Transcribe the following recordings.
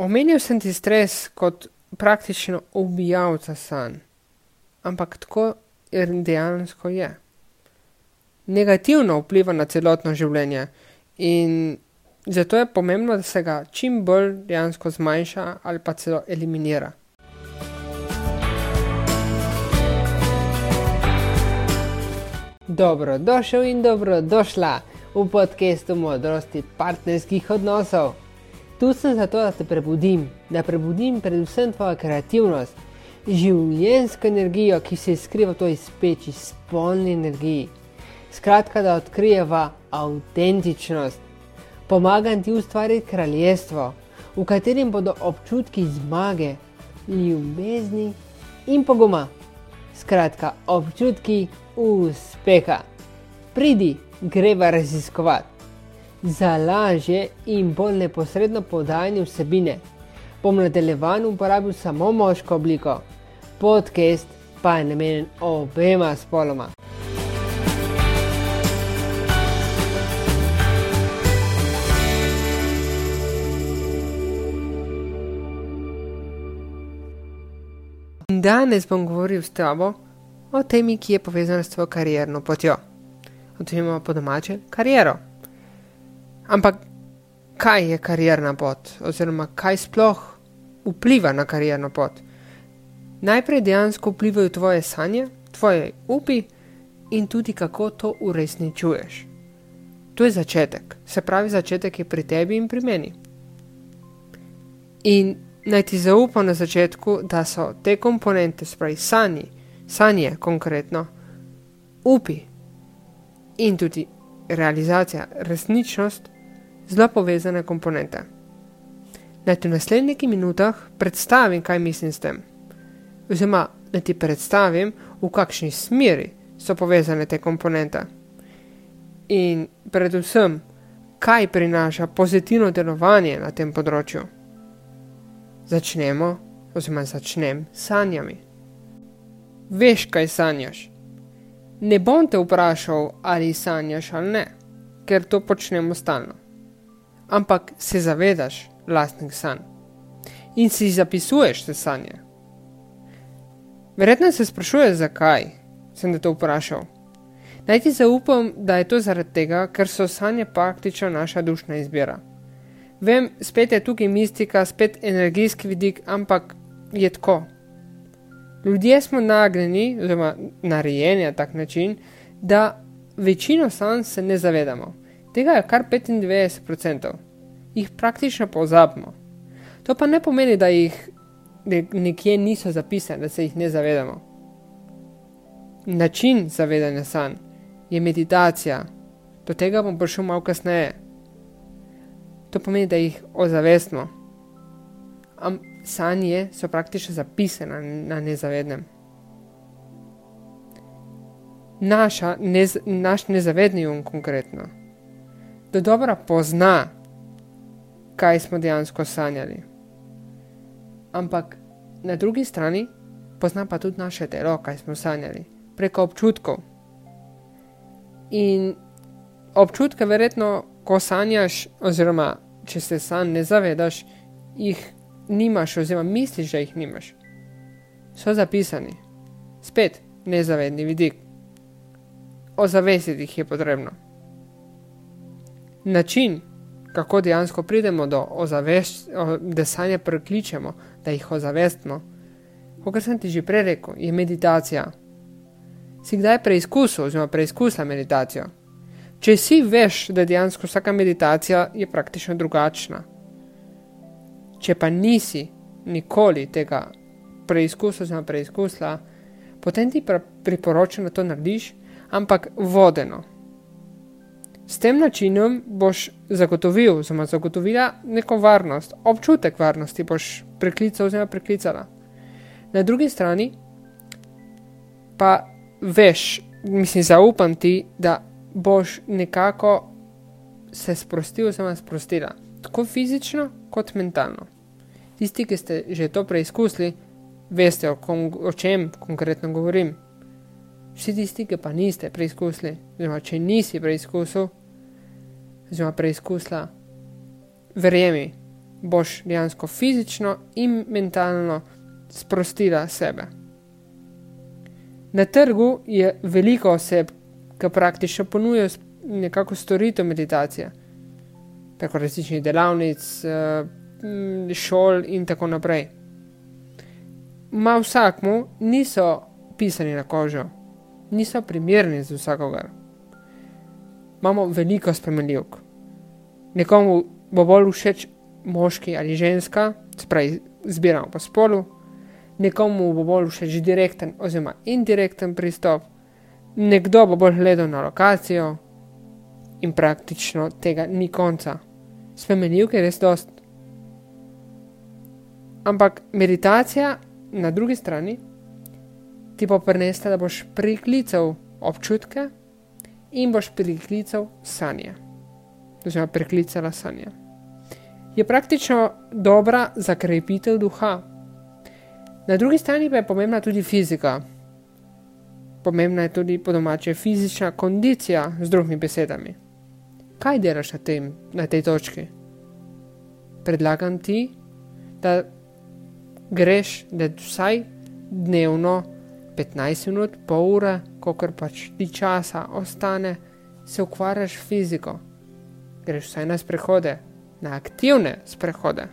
Omenil sem ti stres kot praktično ubijalca sanj, ampak tako dejansko je. Negativno vpliva na celotno življenje in zato je pomembno, da se ga čim bolj dejansko zmanjša ali pa celo eliminira. Dobrodošel in dobrodošla v podkastu modrosti partnerskih odnosov. Tu sem zato, da te prebudim, da prebudim predvsem tvojo kreativnost, življensko energijo, ki se skriva v toj speči, spolni energiji. Skratka, da odkrijeva avtentičnost. Pomagam ti ustvariti kraljestvo, v katerem bodo občutki zmage, ljubezni in poguma. Skratka, občutki uspeha. Pridi, greva raziskovati za lažje in bolj neposredno podajanje vsebine. Bom nadaljevan uporabil samo moško obliko, podcast pa je namenjen obema spoloma. Danes bom govoril s tabo o temi, ki je povezana s tvojo karierno potjo. O tem imamo po domače kariero. Ampak kaj je karierna pot, oziroma kaj sploh vpliva na karierno pot? Najprej dejansko vplivajo tvoje sanje, tvoje upi in tudi kako to uresničuješ. To je začetek, se pravi, začetek je pri tebi in pri meni. In naj ti zaupam na začetku, da so te komponente, spravi sanje, sanje konkretno, upi in tudi realizacija, resničnost zelo povezane komponente. Naj ti v naslednjih minutah predstavim, kaj mislim s tem. Oziroma, da ti predstavim, v kakšni smeri so povezane te komponente. In predvsem, kaj prinaša pozitivno delovanje na tem področju. Začnemo, oziroma začnem s sanjami. Veš, kaj sanjaš? Ne bom te vprašal, ali sanjaš ali ne, ker to počnemo stalno ampak se zavedaš lastnih sanj in si zapisuješ te sanje. Verjetno se sprašuješ, zakaj sem te to vprašal. Naj ti zaupam, da je to zaradi tega, ker so sanje praktično naša dušna izbira. Vem, spet je tukaj mistika, spet energijski vidik, ampak je tako. Ljudje smo nagnjeni, oziroma narejeni na tak način, da večino sanj se ne zavedamo. Tega je kar 95%, jih praktično pozabimo. To pa ne pomeni, da jih nekje niso zapisane, da se jih ne zavedamo. Način zavedanja sanj je meditacija, do tega bom prišel malo kasneje. To pomeni, da jih ozavestimo. Am sanje so praktično zapisane na nezavednem. Naša, nez, naš nezavedni um konkretno da dobro pozna, kaj smo dejansko sanjali. Ampak na drugi strani pozna pa tudi naše telo, kaj smo sanjali, preko občutkov. In občutke, verjetno, ko sanjaš, oziroma če se sam ne zavedaš, jih nimaš, oziroma misliš, da jih nimaš. So zapisani, spet nezavedni vidik. Ozavestiti jih je potrebno način, kako dejansko pridemo do ozaveščanja, da sanje prekličemo, da jih ozavestimo. Kot sem ti že prej rekel, je meditacija. Si kdaj preizkusil, oziroma preizkusila meditacijo? Če si veš, da dejansko vsaka meditacija je praktično drugačna. Če pa nisi nikoli tega preizkusil, oziroma preizkusila, potem ti priporočam, da to narediš, ampak vodeno. S tem načinom boš zagotovil, oziroma zagotovila neko varnost, občutek varnosti boš preklical oziroma preklicala. Na drugi strani pa veš, mislim, zaupam ti, da boš nekako se sprostil oziroma sprostila, tako fizično kot mentalno. Tisti, ki ste že to preizkusili, veste, o, kom, o čem konkretno govorim. Vsi tisti, ki pa niste preizkusili, oziroma če nisi preizkusil, oziroma preizkusila, verjemi, boš dejansko fizično in mentalno sprostila sebe. Na trgu je veliko oseb, ki praktično ponujajo nekako storitev meditacije, preko različnih delavnic, eh, šol in tako naprej. Ma vsakmu niso pisani na kožo, niso primerni za vsakogar. Imamo veliko spremenljivk. Nekomu bo bolj všeč moški ali ženska, spravi zbiramo po spolu, nekomu bo bolj všeč direkten oziroma indirekten pristop, nekdo bo bolj gledal na lokacijo in praktično tega ni konca. Spremenljivke je res dost. Ampak meditacija na drugi strani ti bo prinesla, da boš priklical občutke in boš priklical sanje. Oziroma, priklicala sanje je praktično dobra za krepitev duha. Na drugi strani pa je pomembna tudi fizika. Pomembna je tudi po domače fizična kondicija, z drugimi besedami. Kaj delaš na, tem, na tej točki? Predlagam ti, da greš, da vsaj dnevno 15 minut, pol ure, koliko pač ti časa ostane, se ukvarjaš fiziko. Greš vsaj na sprehode, na aktivne sprehode,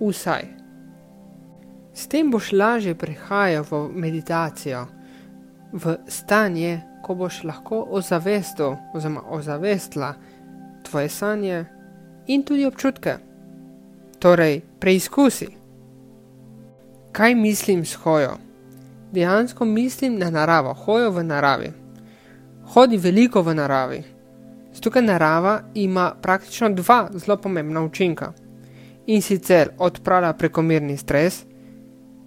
vsaj. S tem boš lažje prehajal v meditacijo, v stanje, ko boš lahko ozavestil oziroma ozavestila tvoje sanje in tudi občutke. Torej, preizkusi. Kaj mislim s hojo? Dejansko mislim na naravo, hojo v naravi. Hodi veliko v naravi, Tukaj narava ima praktično dva zelo pomembna učinka. In sicer odpravlja prekomerni stres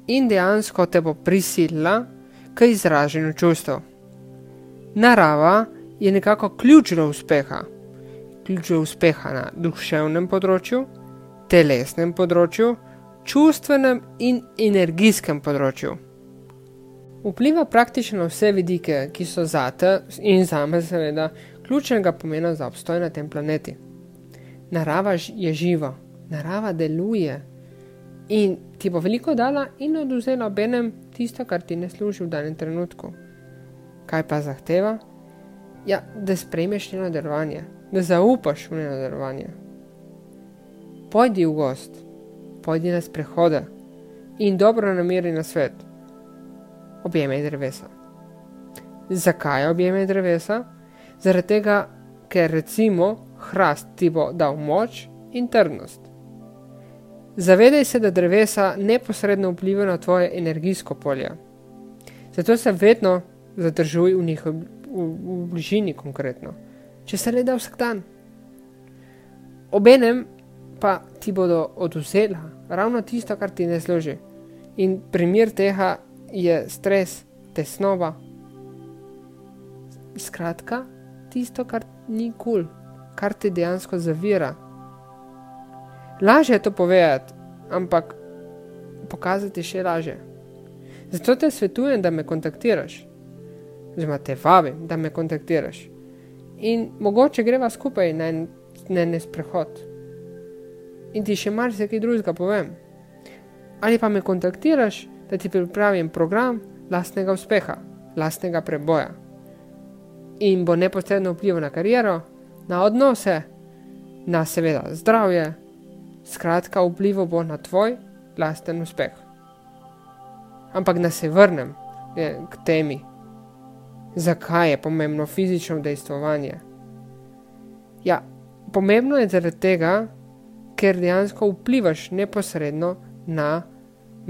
in dejansko te bo prisilila k izraženju čustev. Narava je nekako ključ do uspeha. Ključ do uspeha na duševnem področju, telesnem področju, čustvenem in energijskem področju. Vpliva praktično vse vidike, ki so zate in zame, seveda, ključnega pomena za obstoj na tem planetu. Narava je živa, narava deluje in ti bo veliko dala in oduzela obenem tisto, kar ti ne služi v danem trenutku. Kaj pa zahteva? Ja, da sprejmeš njeno delovanje, da zaupaš v njeno delovanje. Pojdi v gost, pojdi na sprehode in dobro nameri na svet. Objemaj drevesa. Zakaj objemaj drevesa? Zaradi tega, ker recimo hrast ti bo dal moč in trdnost. Zavedaj se, da drevesa neposredno vplivajo na tvoje energijsko polje. Zato se vedno zadržuj v njih v, v, bližini konkretno, če se le da vsak dan. Obenem pa ti bodo oduzela ravno tisto, kar ti ne služi. In primer tega je stres, tesnova. Skratka, tisto, kar ni kul, cool, kar te dejansko zavira. Lažje je to povedati, ampak pokazati še lažje. Zato te svetujem, da me kontaktiraš, oziroma te vabim, da me kontaktiraš. In mogoče greva skupaj na en dnevni sprehod. In ti še marsikaj drugega povem. Ali pa me kontaktiraš, da ti pripravim program lastnega uspeha, lastnega preboja in bo neposredno vplival na kariero, na odnose, na seveda zdravje, skratka, vplival bo na tvoj lasten uspeh. Ampak da se vrnem je, k temi, zakaj je pomembno fizično dejstvovanje. Ja, pomembno je zaradi tega, ker dejansko vplivaš neposredno na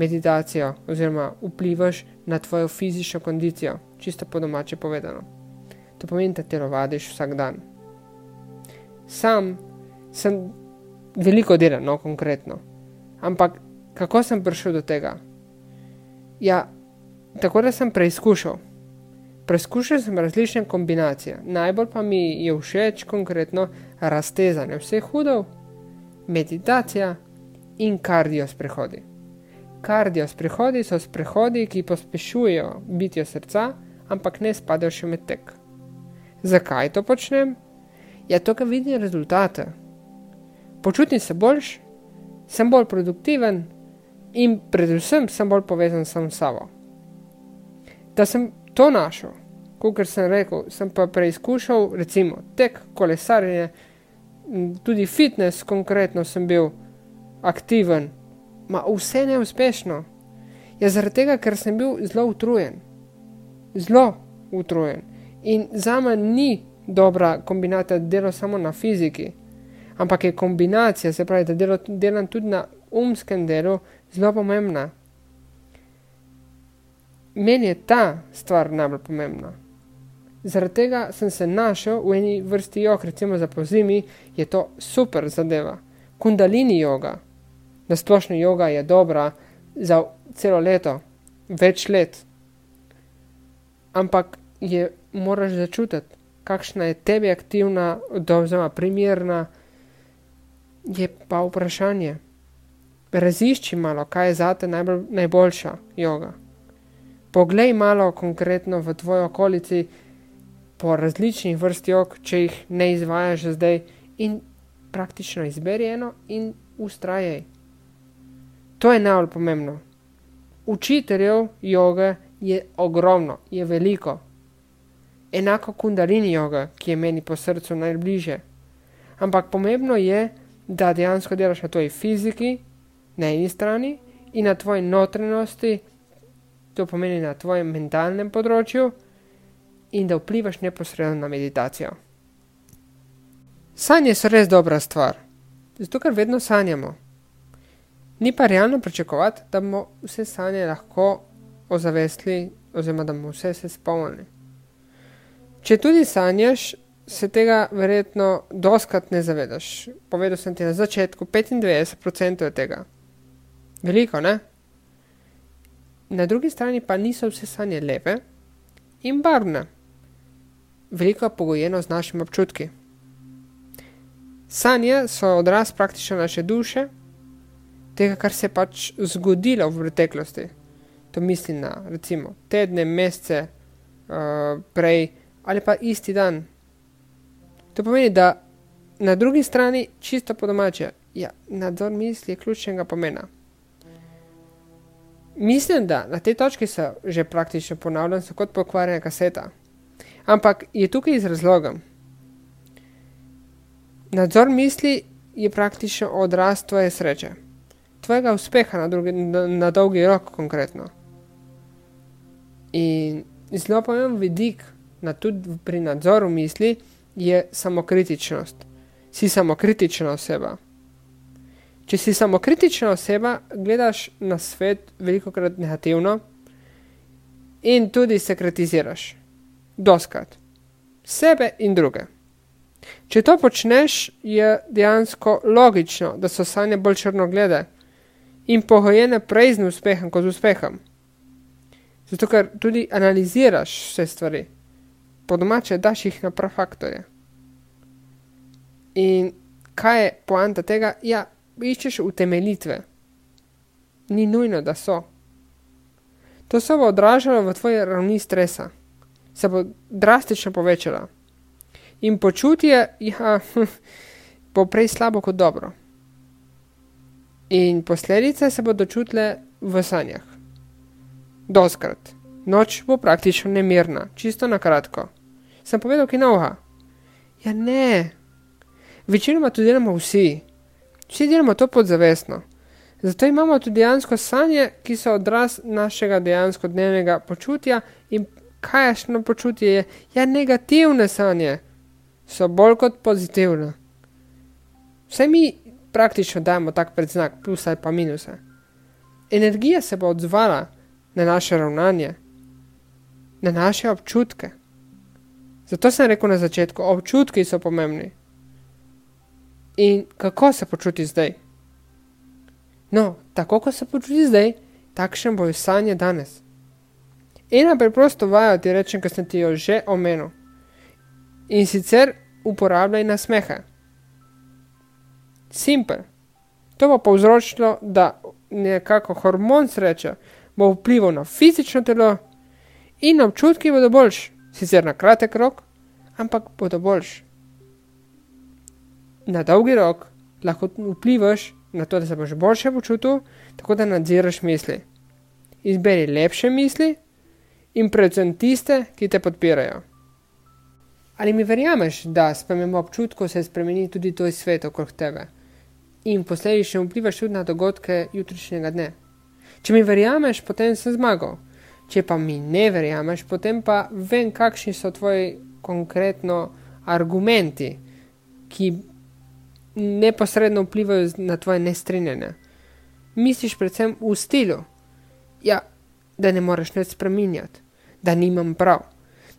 meditacijo, oziroma vplivaš na tvojo fizično kondicijo, čisto po domače povedano. To pomeni, da telovadiš vsak dan. Sam sem veliko delal, no, konkretno. Ampak kako sem prišel do tega? Ja, tako da sem preizkušal. Preizkušal sem različne kombinacije. Najbolj pa mi je všeč konkretno raztezanje vseh hudov, meditacija in kardio sprehodi. Kardio sprehodi so sprehodi, ki pospešujejo bitje srca, ampak ne spadajo še med tek. Zakaj to počnem? Ja, to, ker vidim rezultate. Počutim se boljš, sem bolj produktiven in predvsem sem bolj povezan sam s sabo. Da sem to našel, kot sem rekel, sem pa preizkušal recimo tek, kolesarjenje, tudi fitness, konkretno sem bil aktiven, ma vse neuspešno. Je zaradi tega, ker sem bil zelo utrujen. Zelo utrujen. In za me ni dobra kombinacija dela samo na fiziki, ampak je kombinacija, se pravi, da delo, delam tudi na umskem delu, zelo pomembna. Meni je ta stvar najbolj pomembna. Zaradi tega sem se našel v eni vrsti jog, recimo za pozimi, je to super zadeva. Kundalini joga, na splošno joga je dobra za celo leto, več let. Ampak je moraš začutiti, kakšna je tebi aktivna, oziroma primerna, je pa vprašanje. Razišči malo, kaj je zate najbolj, najboljša joga. Poglej malo konkretno v tvoji okolici po različnih vrst jog, če jih ne izvajaš zdaj, in praktično izberi eno in ustrajaj. To je najbolj pomembno. Učiteljev joge je ogromno, je veliko enako kundalini joga, ki je meni po srcu najbližje. Ampak pomembno je, da dejansko delaš na tvoji fiziki, na eni strani, in na tvoji notranjosti, to pomeni na tvojem mentalnem področju, in da vplivaš neposredno na meditacijo. Sanje so res dobra stvar, zato ker vedno sanjamo. Ni pa realno pričakovati, da bomo vse sanje lahko ozavestili, oziroma da bomo vse se spomnili. Če tudi sanjaš, se tega verjetno doskrat ne zavedaš. Povedal sem ti na začetku, 95% je tega. Veliko, ne? Na drugi strani pa niso vse sanje lepe in barvne. Veliko je pogojeno z našimi občutki. Sanje so odraz praktično naše duše, tega, kar se je pač zgodilo v preteklosti. To mislim na recimo tedne, mesece, uh, prej ali pa isti dan. To pomeni, da na drugi strani čisto po domače, ja, nadzor misli je ključnega pomena. Mislim, da na tej točki se že praktično ponavljam, so kot pokvarjena kaseta. Ampak je tukaj iz razloga. Nadzor misli je praktično odraz tvoje sreče, tvojega uspeha na, drugi, na, na dolgi rok konkretno. In zelo pomemben vidik na tudi pri nadzoru misli, je samokritičnost. Si samokritična oseba. Če si samokritična oseba, gledaš na svet veliko krat negativno in tudi se kritiziraš. Doskrat. Sebe in druge. Če to počneš, je dejansko logično, da so sanje bolj črnoglede in pohojene prej z uspehom kot z uspehom. Zato, ker tudi analiziraš vse stvari po domače daš jih na prav faktorje. In kaj je poanta tega? Ja, iščeš utemeljitve. Ni nujno, da so. To se bo odražalo v tvoji ravni stresa, se bo drastično povečala. In počutje ja, bo prej slabo kot dobro. In posledice se bodo čutile v sanjah. Doskrat. Noč bo praktično nemirna, čisto na kratko. Sem povedal, ki nauha. Ja, ne. Večinoma to delamo vsi. Vsi delamo to podzavestno. Zato imamo tudi dejansko sanje, ki so odraz našega dejansko dnevnega počutja in kajšno počutje je. Ja, negativne sanje so bolj kot pozitivne. Vse mi praktično dajemo tak predznak, plus ali pa minuse. Energija se bo odzvala na naše ravnanje, na naše občutke. Zato sem rekel na začetku, občutki so pomembni. In kako se počuti zdaj? No, tako kot se počuti zdaj, takšen bojo sanje danes. Ena preprosto vaja ti rečem, ker sem ti jo že omenil. In sicer uporabljaj nasmehe. Simpel. To bo povzročilo, da nekako hormon sreče bo vplival na fizično telo in občutki bodo boljši sicer na kratek rok, ampak bodo boljši. Na dolgi rok lahko vplivaš na to, da se boš boljše počutil, tako da nadziraš misli. Izberi lepše misli in predvsem tiste, ki te podpirajo. Ali mi verjameš, da sprememba občutkov se spremeni tudi tvoj svet okrog tebe in posledično vplivaš tudi na dogodke jutrišnjega dne? Če mi verjameš, potem sem zmagal. Če pa mi ne verjameš, potem pa vem, kakšni so tvoji konkretno argumenti, ki neposredno vplivajo na tvoje nestrinjanje. Misliš predvsem v stilu, ja, da ne moreš več spremenjati, da nimam prav,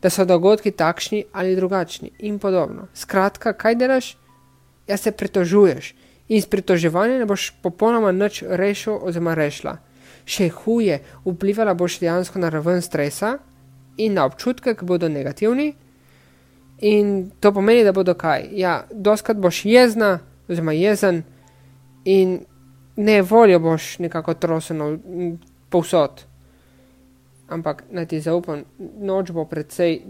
da so dogodki takšni ali drugačni in podobno. Skratka, kaj delaš? Ja, se pritožuješ in s pritoževanjem ne boš popolnoma nič rešil oziroma rešila. Še huje, vplivala boš dejansko na raven stresa in na občutke, ki bodo negativni. In to pomeni, da bodo kaj. Ja, doskrat boš jezna, oziroma jezen, in ne voljo boš nekako troseno povsod. Ampak naj ti zaupam, noč bo predvsej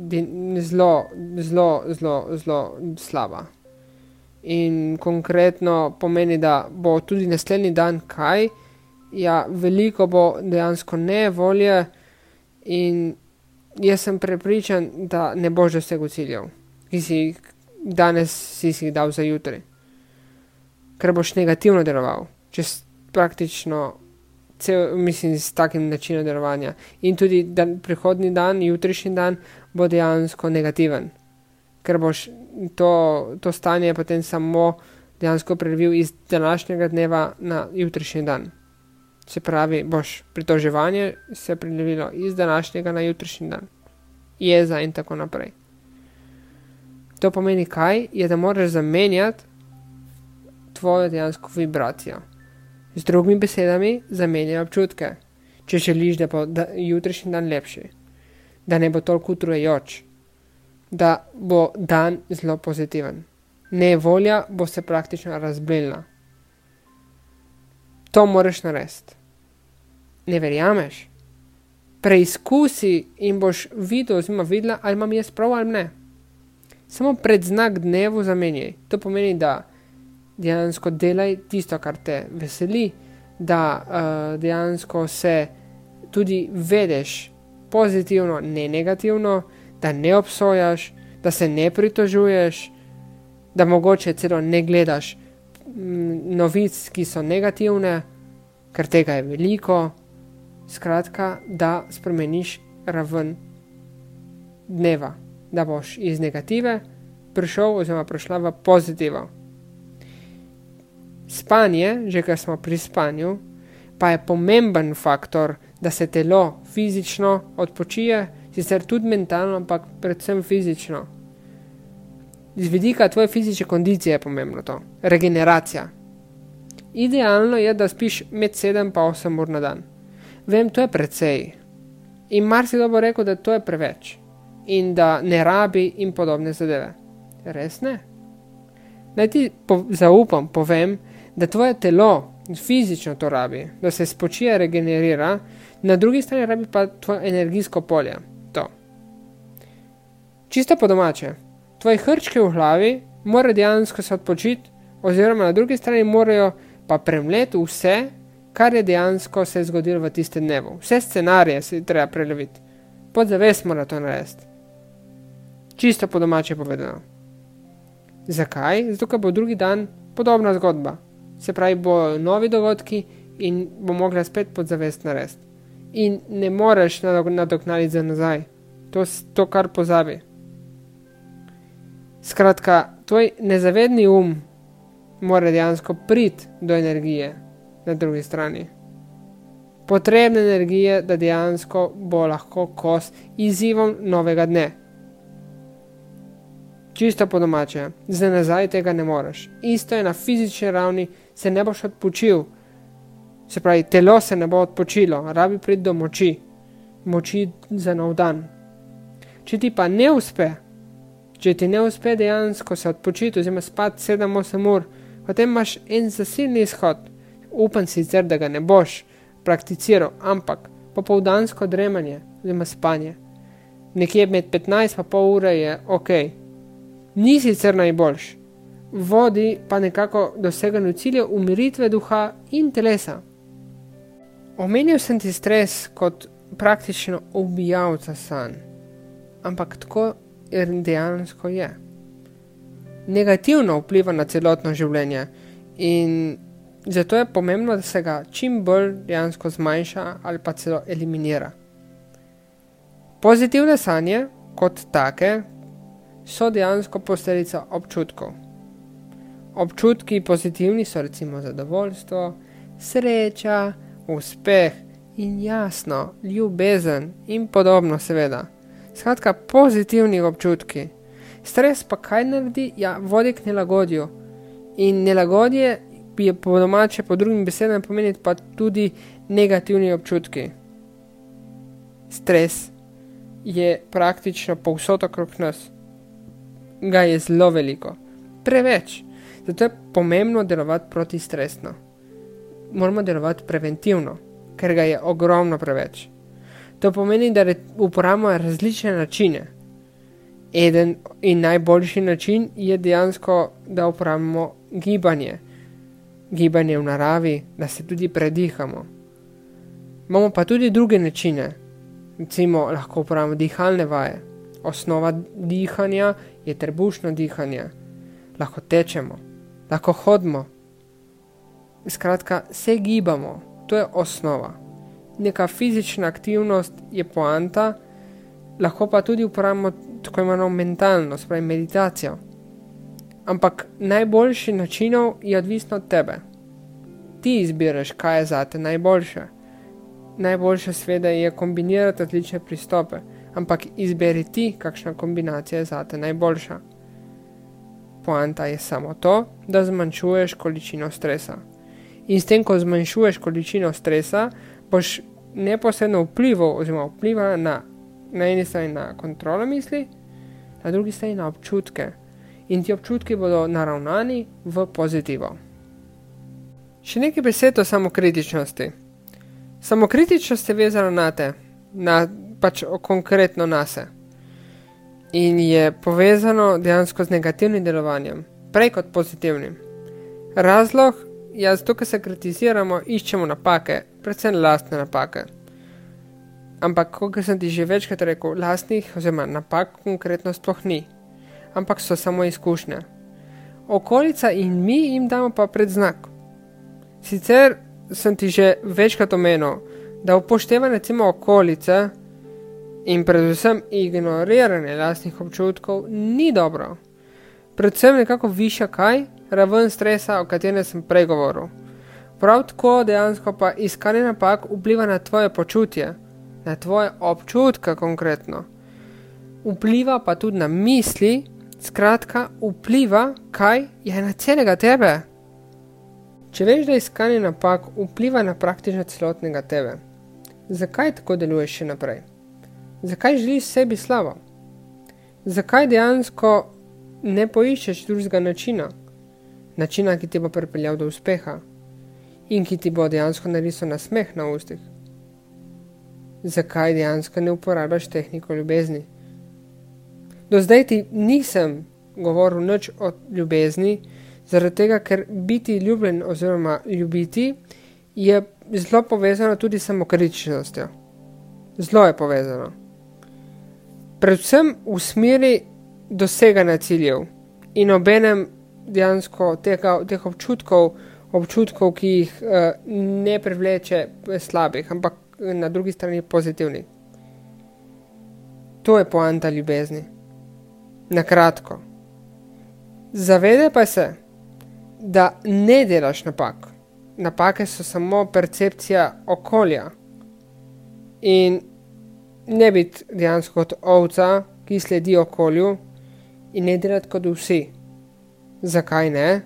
zelo, zelo, zelo, zelo slaba. In konkretno pomeni, da bo tudi naslednji dan kaj, ja, veliko bo dejansko ne volje, in jaz sem prepričan, da ne boš dosegel ciljev, ki si jih danes si jih dal za jutri, ker boš negativno deloval, čez praktično cel, mislim, s takim načinom delovanja. In tudi dan, prihodni dan, jutrišnji dan bo dejansko negativen, ker boš to, to stanje potem samo dejansko prelevil iz današnjega dneva na jutrišnji dan. Se pravi, boš pritoževanje se prelevilo iz današnjega na jutrišnji dan, jeza in tako naprej. To pomeni kaj? Je, da moraš zamenjati tvojo dejansko vibracijo. Z drugimi besedami, zamenjaj občutke, če želiš, da bo da, jutrišnji dan lepši, da ne bo toliko utrujajoč, da bo dan zelo pozitiven. Ne volja bo se praktično razbljena. To moraš narediti. Ne verjameš? Preizkusi in boš videl, oziroma videla, ali imam jaz prav ali ne. Samo pred znak dnevu zamenjaj. To pomeni, da dejansko delaj tisto, kar te veseli, da uh, dejansko se tudi vedeš pozitivno, ne negativno, da ne obsojaš, da se ne pritožuješ, da mogoče celo ne gledaš mm, novic, ki so negativne, ker tega je veliko. Skratka, da spremeniš raven dneva, da boš iz negative prišel oziroma prišla v pozitivo. Spanje, že kar smo pri spanju, pa je pomemben faktor, da se telo fizično odpočije, sicer tudi mentalno, ampak predvsem fizično. Z vidika tvoje fizične kondicije je pomembno to, regeneracija. Idealno je, da spiš med 7 in 8 ur na dan. Vem, to je precej. In marsikdo bo rekel, da to je preveč in da ne rabi in podobne zadeve. Res ne. Naj ti po zaupam, povem, da tvoje telo fizično to rabi, da se spočije, regenerira, na drugi strani rabi pa tvoje energijsko polje. To. Čisto po domače, tvoje hrčke v glavi morajo dejansko se odpočiti, oziroma na drugi strani morajo pa premleti vse, kar je dejansko se zgodilo v tistem dnevu. Vse scenarije se treba preleviti, podzavest mora to narediti. Čisto po domače povedano. Zakaj? Zato, ker bo drugi dan podobna zgodba se pravi, bo novi dogodki in bo mogla spet podzavest narediti. In ne moreš nadoknaditi za nazaj, to, to kar pozabi. Skratka, tvoj nezavedni um mora dejansko priti do energije na drugi strani. Potrebne energije, da dejansko bo lahko kos izzivom novega dne čisto po domače, za nazaj tega ne moreš. Isto je na fizični ravni, se ne boš odpočil, se pravi, telo se ne bo odpočilo, rabi priti do moči, moči za nov dan. Če ti pa ne uspe, če ti ne uspe dejansko se odpočiti, oziroma spati 7-8 ur, potem imaš en zasilni izhod. Upam sicer, da ga ne boš prakticiral, ampak popoldansko dremanje, oziroma spanje. Nekje med 15 in pol ure je ok, ni sicer najboljš, vodi pa nekako doseganju ciljev umiritve duha in telesa. Omenil sem ti stres kot praktično ubijalca sanj, ampak tako dejansko je. Negativno vpliva na celotno življenje in zato je pomembno, da se ga čim bolj dejansko zmanjša ali pa celo eliminira. Pozitivne sanje, kot take, so dejansko posledica občutkov. Občutki pozitivni so recimo zadovoljstvo, sreča, uspeh in jasno, ljubezen in podobno, seveda. Skratka, pozitivni občutki. Stres pa kaj naredi? Ja, vodi k nelagodju. In nelagodje je po domače, po drugim besedam pomeni pa tudi negativni občutki. Stres je praktično povsod okrog nas ga je zelo veliko, preveč. Zato je pomembno delovati protistresno. Moramo delovati preventivno, ker ga je ogromno preveč. To pomeni, da uporabljamo različne načine. Eden in najboljši način je dejansko, da uporabljamo gibanje. Gibanje v naravi, da se tudi predihamo. Imamo pa tudi druge načine, recimo lahko uporabljamo dihalne vaje osnova dihanja je trebušno dihanje. Lahko tečemo, lahko hodimo. Skratka, se gibamo, to je osnova. Neka fizična aktivnost je poanta, lahko pa tudi uporabljamo tako imenovano mentalno, spravi meditacijo. Ampak najboljši načinov je odvisno od tebe. Ti izbiraš, kaj je zate najboljše. Najboljše sveda je kombinirati različne pristope ampak izberi ti, kakšna kombinacija je zate najboljša. Poanta je samo to, da zmanjšuješ količino stresa. In s tem, ko zmanjšuješ količino stresa, boš neposredno vplival, oziroma vplival na, na eni strani na kontrolo misli, na drugi strani na občutke. In ti občutki bodo naravnani v pozitivo. Še nekaj besed o samokritičnosti. Samokritičnost je vezana na te, na pač konkretno nase. In je povezano dejansko z negativnim delovanjem, prej kot pozitivnim. Razlog je zato, ker se kritiziramo, iščemo napake, predvsem lastne napake. Ampak, kot sem ti že večkrat rekel, lastnih oziroma napak konkretno sploh ni, ampak so samo izkušnje. Okolica in mi jim damo pa predznak. Sicer sem ti že večkrat omenil, da upoštevanje recimo okolice in predvsem ignoriranje lastnih občutkov ni dobro. Predvsem nekako viša kaj, raven stresa, o katerem sem prej govoril. Prav tako dejansko pa iskanje napak vpliva na tvoje počutje, na tvoje občutke konkretno. Vpliva pa tudi na misli, skratka, vpliva kaj je na celega tebe. Če veš, da iskanje napak vpliva na praktično celotnega tebe, zakaj tako deluješ še naprej? zakaj želiš sebi slavo? Zakaj dejansko ne poiščeš drugega načina, načina, ki ti bo pripeljal do uspeha in ki ti bo dejansko narisal na smeh na ustih? Zakaj dejansko ne uporabljaš tehniko ljubezni? Do zdaj ti nisem govoril nič o ljubezni, zaradi tega, ker biti ljubljen oziroma ljubiti je zelo povezano tudi s samokritičnostjo. Zelo je povezano predvsem v smeri doseganja ciljev in obenem dejansko tega, teh občutkov, občutkov, ki jih uh, ne privleče slabih, ampak na drugi strani pozitivnih. To je poanta ljubezni. Na kratko. Zavedaj pa se, da ne delaš napak. Napake so samo percepcija okolja. In ne biti dejansko kot ovca, ki sledi okolju in ne delati kot vsi. Zakaj ne?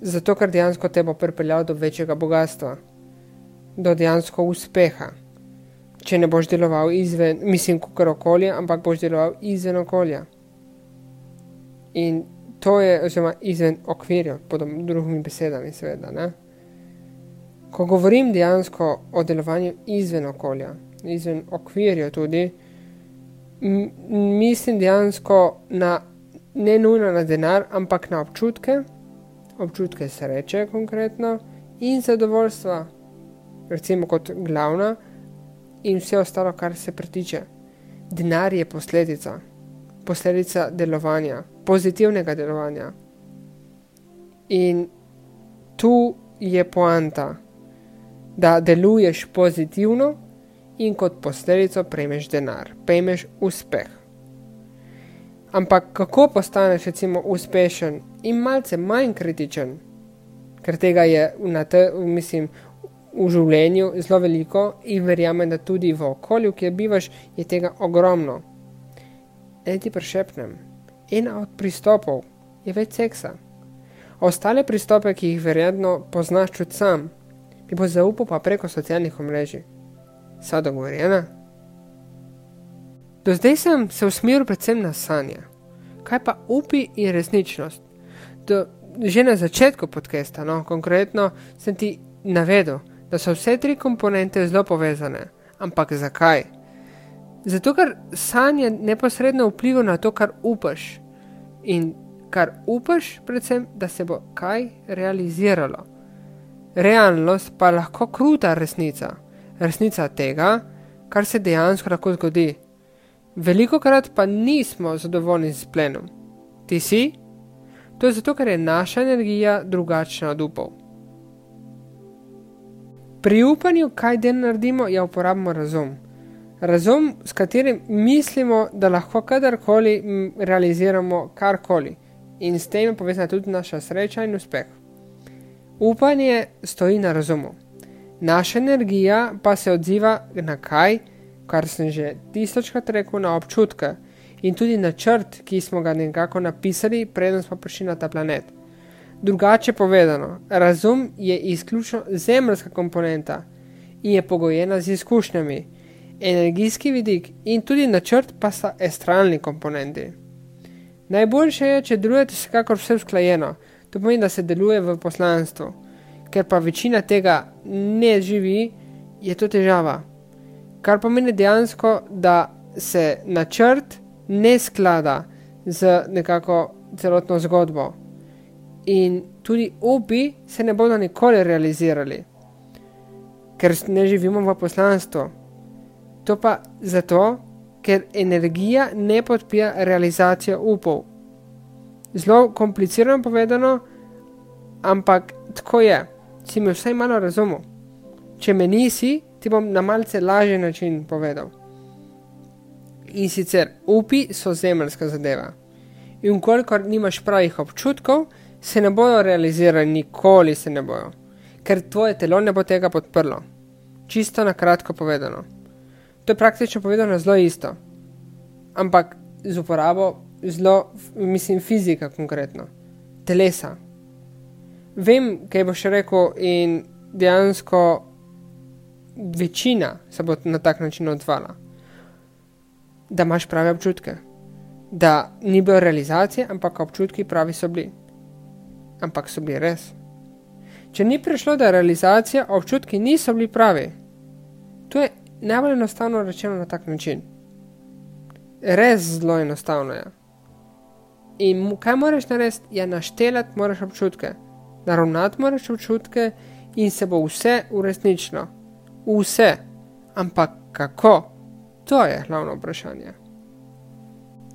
Zato, ker dejansko te bo pripeljal do večjega bogatstva, do dejansko uspeha. Če ne boš deloval izven, mislim, kot okolje, ampak boš deloval izven okolja. In to je, oziroma izven okvirja, pod drugimi besedami, seveda. Ne? Ko govorim dejansko o delovanju izven okolja, izven okvirja tudi, mislim dejansko na ne nujno na denar, ampak na občutke, občutke sreče, konkretno, in zadovoljstva, recimo kot glavna, in vse ostalo, kar se pritiče. Denar je posledica, posledica delovanja, pozitivnega delovanja. In tu je poanta, da deluješ pozitivno in kot posledico prejmeš denar, prejmeš uspeh. Ampak kako postaneš, recimo, uspešen in malce manj kritičen, ker tega je v, te, mislim, v življenju zelo veliko in verjamem, da tudi v okolju, kjer bivaš, je tega ogromno. Ne ti prešepnem, en od pristopov je več seksa. Ostale pristope, ki jih verjetno poznaš tudi sam, bi bo zaupal pa preko socialnih omrežij. Sva dogovorjena? Do zdaj sem se usmeril predvsem na sanje. Kaj pa upi in resničnost? Do, že na začetku podcasta, no, konkretno sem ti navedel, da so vse tri komponente zelo povezane. Ampak zakaj? Zato, ker sanje neposredno vpliva na to, kar upaš. In kar upaš, predvsem, da se bo kaj realiziralo. Realnost pa je lahko kruta resnica, resnica tega, kar se dejansko lahko zgodi. Veliko krat pa nismo zadovoljni z plenom. Ti si? To je zato, ker je naša energija drugačna od upov. Pri upanju, kaj den naredimo, je uporabimo razum. Razum, s katerim mislimo, da lahko kadarkoli realiziramo karkoli in s tem je povezana tudi naša sreča in uspeh. Upanje stoji na razumu. Naša energija pa se odziva na kaj, kar sem že tisočkrat rekel, na občutke in tudi na črt, ki smo ga nekako napisali, preden smo prišli na ta planet. Drugače povedano, razum je izključno zemljska komponenta in je pogojena z izkušnjami, energijski vidik in tudi načrt pa sta estralni komponenti. Najboljše je, če delujete vsekakor vse usklajeno, to pomeni, da se deluje v poslanstvu, ker pa večina tega ne živi, je to težava. Kar pomeni dejansko, da se načrt ne sklada z nekako celotno zgodbo. In tudi upi se ne bodo nikoli realizirali, ker ne živimo v poslanstvu. To pa zato, ker energija ne podpira realizacijo upov. Zelo komplicirano povedano, ampak tako je, si mi vsaj malo razumel. Če me nisi, ti bom na malce lažji način povedal. In sicer upi so zemljska zadeva. In kolikor nimaš pravih občutkov, se ne bodo realizirali, nikoli se ne bojo, ker tvoje telo ne bo tega podprlo. Čisto na kratko povedano. To je praktično povedano zelo isto, ampak z uporabo zelo, mislim, fizika konkretno, telesa. Vem, kaj boš rekel, in dejansko večina se bo na tak način odvala da imaš prave občutke. Da ni bilo realizacije, ampak občutki pravi so bili. Ampak so bili res. Če ni prišlo do realizacije, občutki niso bili pravi. To je najbolj enostavno rečeno na tak način. Res zelo enostavno je. In kaj moraš narediti, je naštelati moraš občutke, naravnati moraš občutke in se bo vse uresničilo. Vse. Ampak kako? To je glavno vprašanje.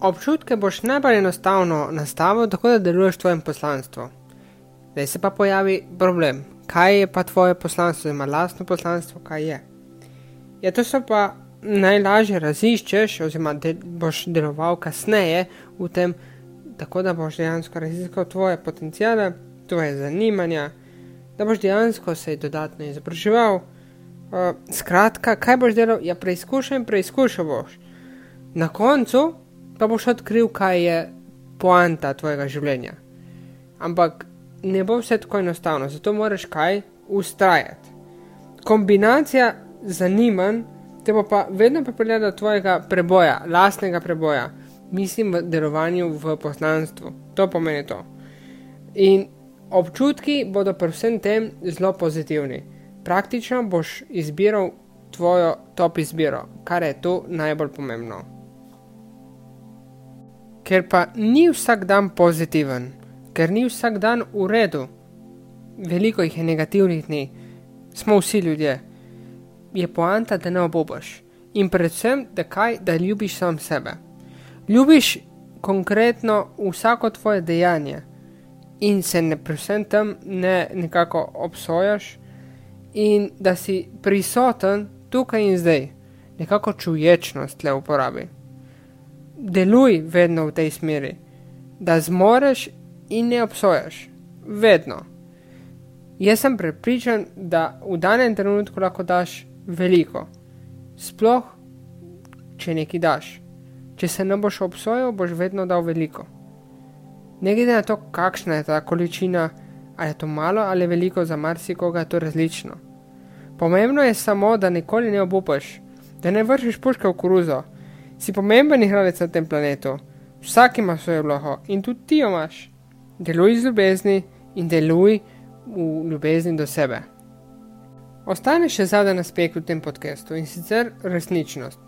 Občutke boš najbolj enostavno nastavil, tako da deluješ v tvojem poslanstvu. Zdaj se pa pojavi problem. Kaj je pa tvoje poslanstvo, ima lastno poslanstvo, kaj je? Ja, to se pa najlažje raziščeš, oziroma de boš deloval kasneje v tem, tako da boš dejansko raziskal tvoje potencijale, tvoje zanimanja, da boš dejansko se dodatno izobraževal. Uh, skratka, kaj boš delal? Ja, preizkušaj in preizkušaj boš. Na koncu pa boš odkril, kaj je poanta tvojega življenja. Ampak ne bo vse tako enostavno, zato moraš kaj ustrajati. Kombinacija zanimanj te bo pa vedno pripeljala do tvojega preboja, lastnega preboja, mislim v delovanju v poslanstvu. To pomeni to. In občutki bodo pri vsem tem zelo pozitivni praktično boš izbiral tvojo top izbiro, kar je tu najbolj pomembno. Ker pa ni vsak dan pozitiven, ker ni vsak dan v redu. Veliko jih je negativnih dni, smo vsi ljudje. Je poanta, da ne obobaš in predvsem, da kaj, da ljubiš sam sebe. Ljubiš konkretno vsako tvoje dejanje in se ne predvsem tam ne nekako obsojaš, in da si prisoten tukaj in zdaj, nekako čuječnost le uporabi. Deluj vedno v tej smeri, da zmoreš in ne obsojaš, vedno. Jaz sem prepričan, da v danem trenutku lahko daš veliko, sploh če nekaj daš. Če se ne boš obsojal, boš vedno dal veliko. Ne glede na to, kakšna je ta količina, ali je to malo ali veliko za marsikoga, je to različno. Pomembno je samo, da nikoli ne obupaš, da ne vršiš puške v koruzo. Si pomemben igralec na tem planetu, vsak ima svojo vlogo in tudi ti jo imaš. Deluj z ljubezni in deluj v ljubezni do sebe. Ostane še zadnji aspekt v tem podkastu in sicer resničnost.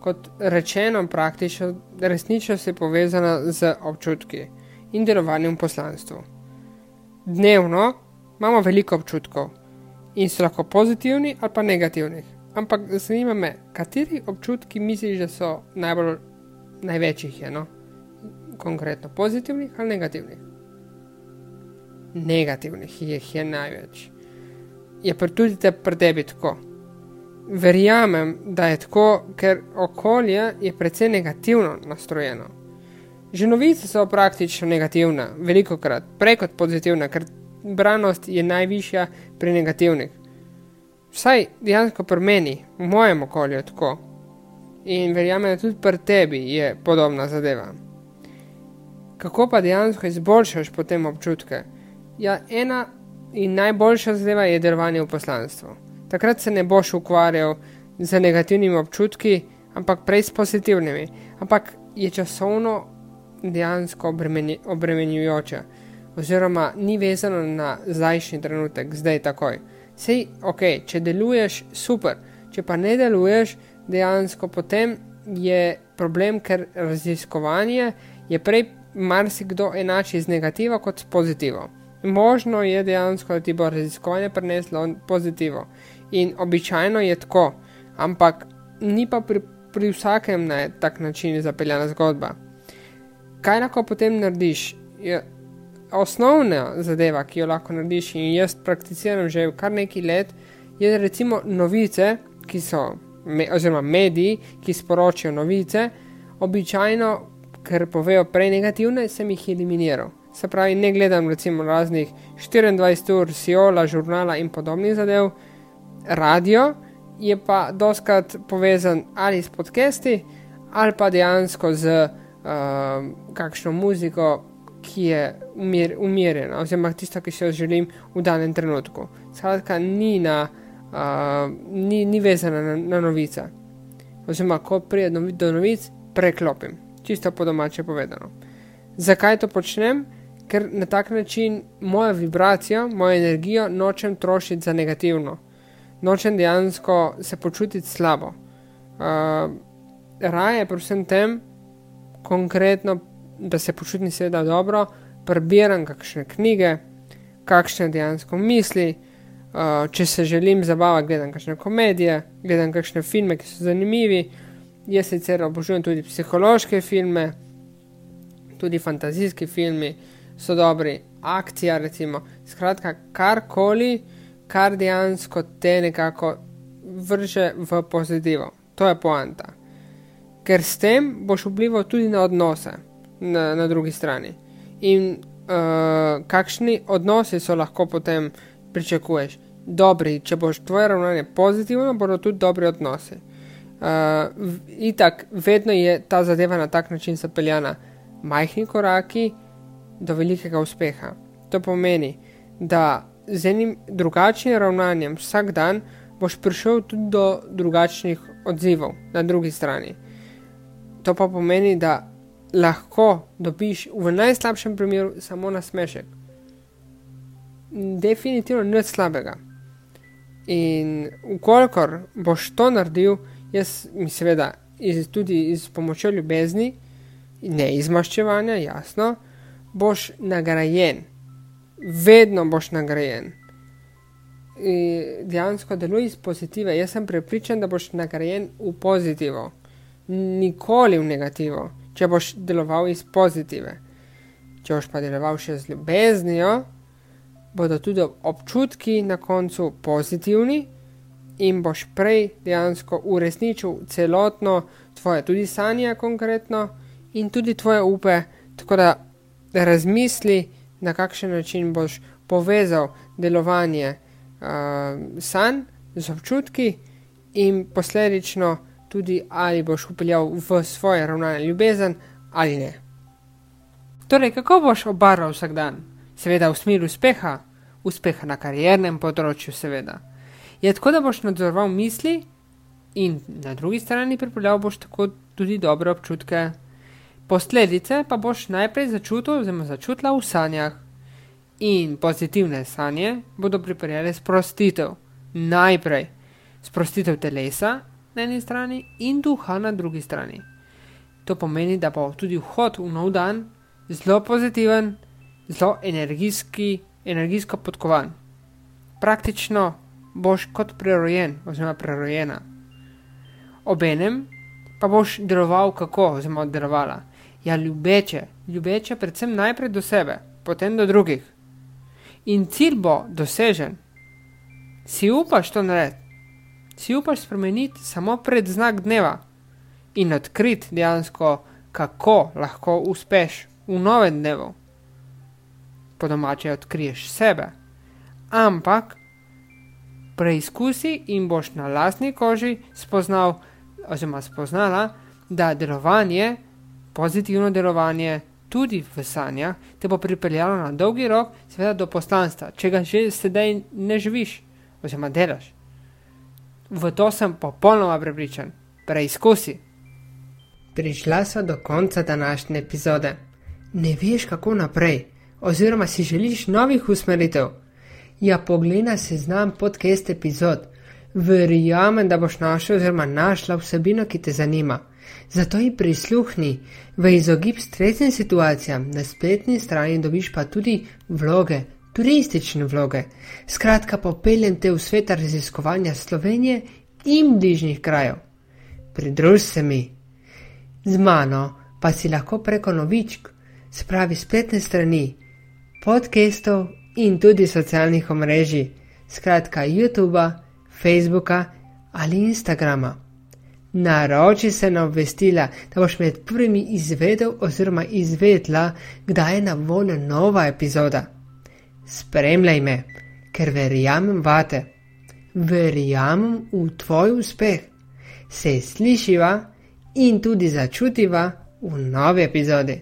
Kot rečeno, praktično resničnost je povezana z občutki in delovanjem v poslanstvu. Dnevno imamo veliko občutkov in so lahko pozitivni ali pa negativni. Ampak zanima me, kateri občutki misliš, da so najbolj največjih, je, no? konkretno pozitivnih ali negativnih? Negativnih jih je največ. Je pa tudi te pri tebi tako. Verjamem, da je tako, ker okolje je precej negativno nastrojeno. Že novice so praktično negativne, veliko krat, prej kot pozitivne, ker branost je najvišja pri negativnih. Vsaj dejansko pri meni, v mojem okolju tako. In verjamem, da tudi pri tebi je podobna zadeva. Kako pa dejansko izboljšaš potem občutke? Ja, ena in najboljša zadeva je delovanje v poslanstvu. Takrat se ne boš ukvarjal z negativnimi občutki, ampak prej s pozitivnimi. Ampak je časovno dejansko obremenjujoče, oziroma ni vezano na zdajšnji trenutek, zdaj takoj. Sej, ok, če deluješ, super, če pa ne deluješ, dejansko potem je problem, ker raziskovanje je prej marsikdo enači z negativa kot s pozitivo. Možno je dejansko, da ti bo raziskovanje prineslo pozitivo. In običajno je tako, ampak ni pa pri, pri vsakem na tak način zapeljana zgodba. Kaj lahko potem narediš? Je osnovna zadeva, ki jo lahko narediš, in jaz prakticiram že kar nekaj let, je recimo novice, ki so, me, oziroma mediji, ki sporočajo novice, običajno, ker povejo prej negativne, sem jih eliminiral. Se pravi, ne gledam recimo raznih 24 ur, siola, žurnala in podobnih zadev, radio je pa doskrat povezan ali s podcasti, ali pa dejansko z uh, kakšno muziko, ki je umir, umirjena, oziroma tisto, ki si jo želim v danem trenutku. Skratka, ni, na, uh, ni, ni vezana na, na novice. Oziroma, ko pridem do novic, preklopim, čisto po domače povedano. Zakaj to počnem? Ker na tak način moja vibracija, moja energija nočem trošiti za negativno, nočem dejansko se počutiti slabo. Uh, raje, predvsem tem, konkretno da se počutim seveda dobro, prebiram kakšne knjige, kakšne dejansko misli, uh, če se želim zabavati, gledam kakšne komedije, gledam kakšne filme, ki so zanimivi. Jaz sicer obožujem tudi psihološke filme, tudi fantazijski filmi so dobri, akcija, recimo, skratka, karkoli, kar dejansko te nekako vrže v pozitivo. To je poanta. Ker s tem boš vplival tudi na odnose na, na drugi strani. In uh, kakšni odnosi so lahko potem pričakuješ? Dobri, če boš tvoje ravnanje pozitivno, bodo tudi dobri odnosi. Uh, itak, vedno je ta zadeva na tak način zapeljana, majhni koraki do velikega uspeha. To pomeni, da z enim drugačnim ravnanjem vsak dan boš prišel tudi do drugačnih odzivov na drugi strani. To pa pomeni, da lahko dobiš v najslabšem primeru samo na smešek. Definitivno nič slabega. In ukolikor boš to naredil, jaz mi seveda iz, tudi z pomočjo ljubezni, ne izmaščevanja, jasno, boš nagrajen, vedno boš nagrajen. In dejansko deluje iz pozitive. Jaz sem prepričan, da boš nagrajen v pozitivo, nikoli v negativo, če boš deloval iz pozitive. Če boš pa deloval še z ljubeznijo, bodo tudi občutki na koncu pozitivni in boš prej dejansko uresničil celotno tvoje, tudi sanje, konkretno in tudi tvoje upe. Tako da razmisli, na kakšen način boš povezal delovanje uh, sanj z občutki, in posledično tudi ali boš upeljal v svoje ravnanje ljubezen ali ne. Torej, kako boš obarval vsak dan? Seveda v smer uspeha, uspeha na kariernem področju, seveda. Je tako, da boš nadzoroval misli in na drugi strani pripeljal boš tako tudi dobre občutke. Posledice pa boš najprej začutil, oziroma začutila v sanjah. In pozitivne sanje bodo pripeljale sprostitev. Najprej sprostitev telesa na eni strani in duha na drugi strani. To pomeni, da bo tudi vhod v nov dan zelo pozitiven, zelo energijski, energijsko podkovan. Praktično boš kot prerojen, oziroma prerojena. Obenem pa boš deloval kako, oziroma delovala ja, ljubeče, ljubeče predvsem najprej do sebe, potem do drugih. In cilj bo dosežen. Si upaš to narediti, si upaš spremeniti samo pred znak dneva in odkriti dejansko, kako lahko uspeš v novem dnevu. Po domače odkriješ sebe, ampak preizkusi in boš na lastni koži spoznal, oziroma spoznala, da delovanje pozitivno delovanje tudi v sanjah te bo pripeljalo na dolgi rok, seveda do poslanstva, če ga že sedaj ne živiš oziroma delaš. V to sem popolnoma prepričan. Preizkusi. Prišla so do konca današnje epizode. Ne veš, kako naprej, oziroma si želiš novih usmeritev. Ja, poglej se znam podcast epizod. Verjamem, da boš našel oziroma našla vsebino, ki te zanima. Zato ji prisluhni, v izogib stresnim situacijam, na spletni strani dobiš pa tudi vloge, turistične vloge. Skratka, popeljem te v svet raziskovanja Slovenije in bližnjih krajev. Pridruž se mi. Z mano pa si lahko preko novičk, spravi spletne strani, podcastov in tudi socialnih omrežij, skratka YouTube, Facebooka ali Instagrama. Naroči se na obvestila, da boš med prvimi izvedel oziroma izvedla, kdaj je na voljo nova epizoda. Spremljaj me, ker verjamem vate, verjamem v tvoj uspeh. Se slišiva in tudi začutiva v novi epizodi.